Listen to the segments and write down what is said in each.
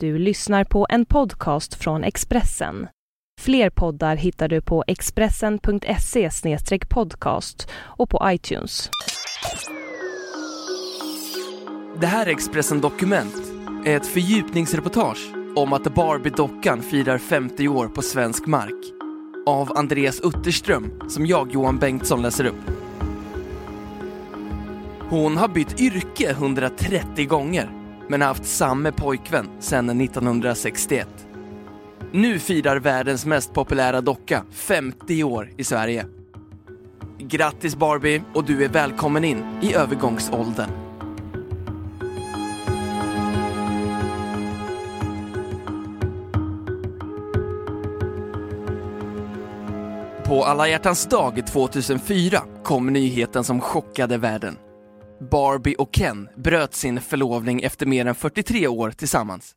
Du lyssnar på en podcast från Expressen. Fler poddar hittar du på expressen.se podcast och på iTunes. Det här är Expressen Dokument ett fördjupningsreportage om att Barbie-dockan firar 50 år på svensk mark. Av Andreas Utterström, som jag, Johan Bengtsson, läser upp. Hon har bytt yrke 130 gånger men har haft samma pojkvän sedan 1961. Nu firar världens mest populära docka 50 år i Sverige. Grattis Barbie och du är välkommen in i övergångsåldern. På alla hjärtans dag 2004 kom nyheten som chockade världen. Barbie och Ken bröt sin förlovning efter mer än 43 år tillsammans.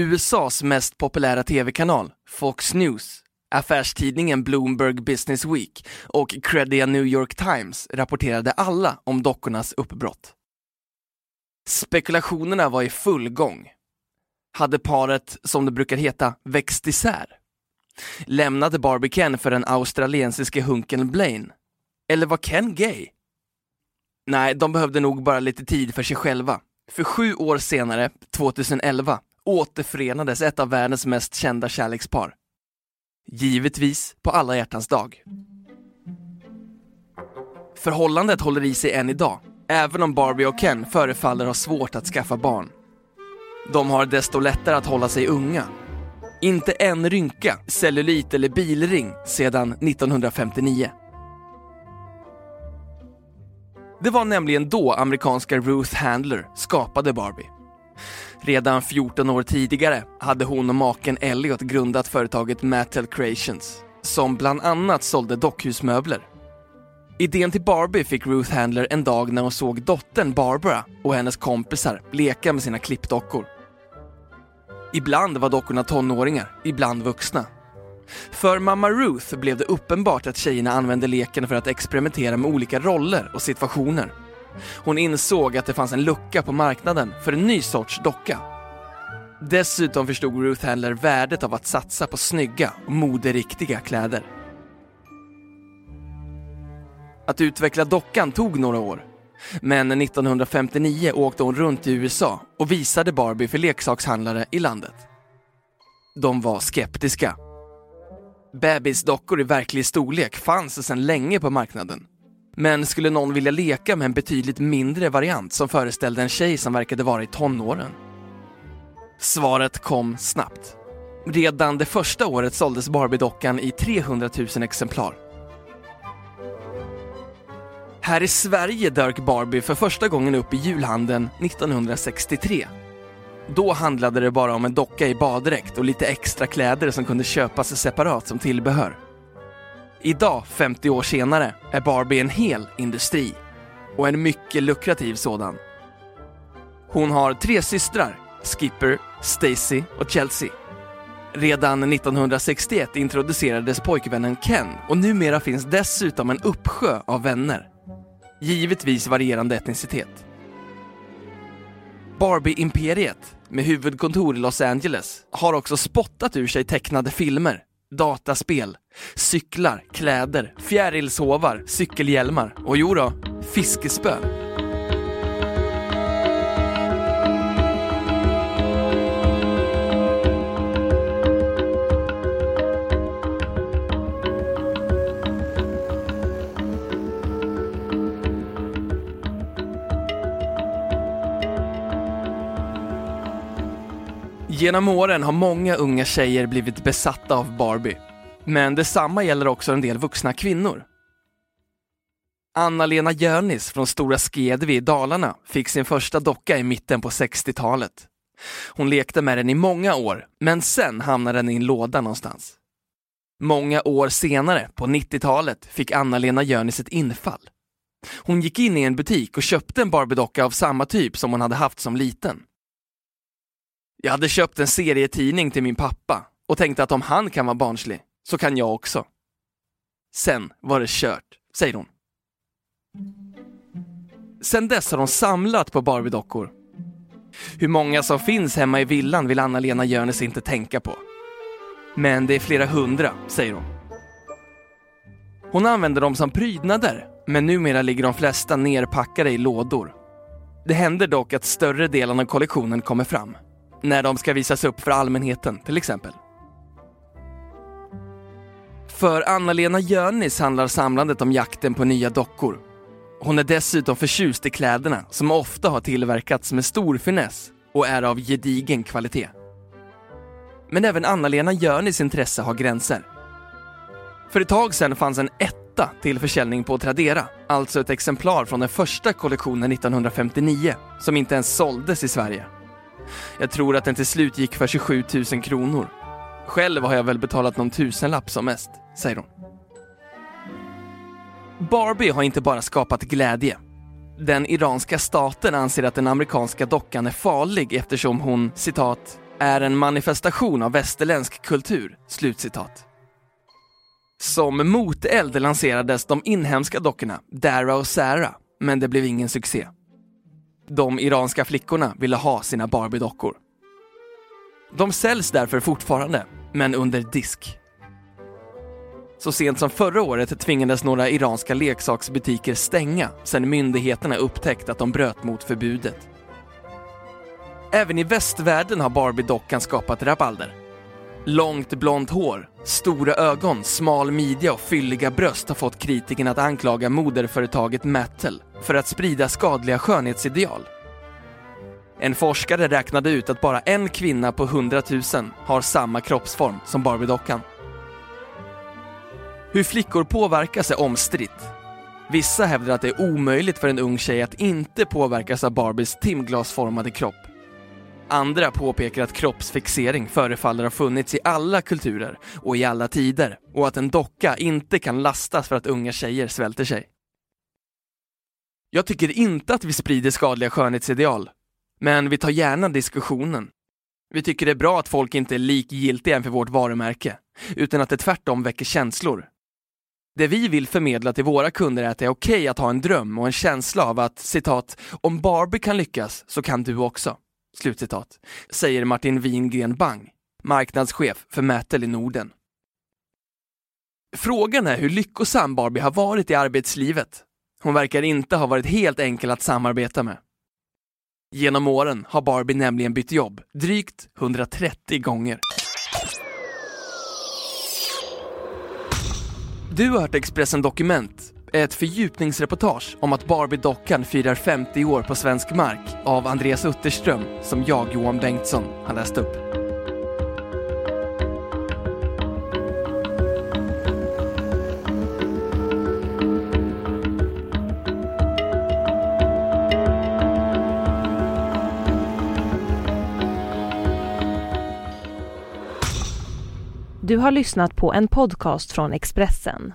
USAs mest populära tv-kanal, Fox News, affärstidningen Bloomberg Business Week och creddiga New York Times rapporterade alla om dockornas uppbrott. Spekulationerna var i full gång. Hade paret, som det brukar heta, växt isär? Lämnade Barbie Ken för den australiensiske hunken Blaine? Eller var Ken gay? Nej, de behövde nog bara lite tid för sig själva. För sju år senare, 2011, återförenades ett av världens mest kända kärlekspar. Givetvis på alla hjärtans dag. Förhållandet håller i sig än idag, även om Barbie och Ken förefaller ha svårt att skaffa barn. De har desto lättare att hålla sig unga. Inte en rynka, cellulit eller bilring sedan 1959. Det var nämligen då amerikanska Ruth Handler skapade Barbie. Redan 14 år tidigare hade hon och maken Elliot grundat företaget Mattel Creations, som bland annat sålde dockhusmöbler. Idén till Barbie fick Ruth Handler en dag när hon såg dottern Barbara och hennes kompisar leka med sina klippdockor. Ibland var dockorna tonåringar, ibland vuxna. För mamma Ruth blev det uppenbart att tjejerna använde leken för att experimentera med olika roller och situationer. Hon insåg att det fanns en lucka på marknaden för en ny sorts docka. Dessutom förstod Ruth Handler värdet av att satsa på snygga och moderiktiga kläder. Att utveckla dockan tog några år. Men 1959 åkte hon runt i USA och visade Barbie för leksakshandlare i landet. De var skeptiska Bebisdockor i verklig storlek fanns sedan länge på marknaden. Men skulle någon vilja leka med en betydligt mindre variant som föreställde en tjej som verkade vara i tonåren? Svaret kom snabbt. Redan det första året såldes Barbie-dockan i 300 000 exemplar. Här i Sverige dök Barbie för första gången upp i julhandeln 1963 då handlade det bara om en docka i baddräkt och lite extra kläder som kunde köpas separat som tillbehör. Idag, 50 år senare, är Barbie en hel industri. Och en mycket lukrativ sådan. Hon har tre systrar, Skipper, Stacy och Chelsea. Redan 1961 introducerades pojkvännen Ken och numera finns dessutom en uppsjö av vänner. Givetvis varierande etnicitet. Barbie-imperiet, med huvudkontor i Los Angeles, har också spottat ur sig tecknade filmer, dataspel, cyklar, kläder, fjärilshovar, cykelhjälmar och jodå, fiskespö. Genom åren har många unga tjejer blivit besatta av Barbie. Men detsamma gäller också en del vuxna kvinnor. Anna-Lena Jönis från Stora Skedvi i Dalarna fick sin första docka i mitten på 60-talet. Hon lekte med den i många år, men sen hamnade den i en låda någonstans. Många år senare, på 90-talet, fick Anna-Lena Jönis ett infall. Hon gick in i en butik och köpte en Barbie-docka av samma typ som hon hade haft som liten. Jag hade köpt en serietidning till min pappa och tänkte att om han kan vara barnslig, så kan jag också. Sen var det kört, säger hon. Sen dess har hon samlat på Barbie-dockor. Hur många som finns hemma i villan vill Anna-Lena Jönes inte tänka på. Men det är flera hundra, säger hon. Hon använder dem som prydnader, men numera ligger de flesta nerpackade i lådor. Det händer dock att större delen av kollektionen kommer fram. När de ska visas upp för allmänheten, till exempel. För Anna-Lena Jönis handlar samlandet om jakten på nya dockor. Hon är dessutom förtjust i kläderna som ofta har tillverkats med stor finess och är av gedigen kvalitet. Men även Anna-Lena Jönis intresse har gränser. För ett tag sedan fanns en etta till försäljning på Tradera, alltså ett exemplar från den första kollektionen 1959 som inte ens såldes i Sverige. Jag tror att den till slut gick för 27 000 kronor. Själv har jag väl betalat någon tusenlapp som mest, säger hon. Barbie har inte bara skapat glädje. Den iranska staten anser att den amerikanska dockan är farlig eftersom hon, citat, är en manifestation av västerländsk kultur, slutcitat. Som moteld lanserades de inhemska dockorna Dara och Sarah, men det blev ingen succé. De iranska flickorna ville ha sina Barbie-dockor. De säljs därför fortfarande, men under disk. Så sent som förra året tvingades några iranska leksaksbutiker stänga sedan myndigheterna upptäckt att de bröt mot förbudet. Även i västvärlden har Barbie-dockan skapat rabalder. Långt blont hår, stora ögon, smal midja och fylliga bröst har fått kritikerna att anklaga moderföretaget Mattel för att sprida skadliga skönhetsideal. En forskare räknade ut att bara en kvinna på 100 000 har samma kroppsform som Barbie-dockan. Hur flickor påverkas är omstritt. Vissa hävdar att det är omöjligt för en ung tjej att inte påverkas av Barbies timglasformade kropp. Andra påpekar att kroppsfixering förefaller ha funnits i alla kulturer och i alla tider och att en docka inte kan lastas för att unga tjejer svälter sig. Jag tycker inte att vi sprider skadliga skönhetsideal, men vi tar gärna diskussionen. Vi tycker det är bra att folk inte är likgiltiga inför vårt varumärke, utan att det tvärtom väcker känslor. Det vi vill förmedla till våra kunder är att det är okej okay att ha en dröm och en känsla av att, citat, om Barbie kan lyckas så kan du också. Slutcitat. Säger Martin Wingren Bang, marknadschef för Mätel i Norden. Frågan är hur lyckosam Barbie har varit i arbetslivet. Hon verkar inte ha varit helt enkel att samarbeta med. Genom åren har Barbie nämligen bytt jobb drygt 130 gånger. Du har hört Expressen Dokument, ett fördjupningsreportage om att Barbie-dockan firar 50 år på svensk mark av Andreas Utterström som jag, Johan Bengtsson, har läst upp. Du har lyssnat på en podcast från Expressen.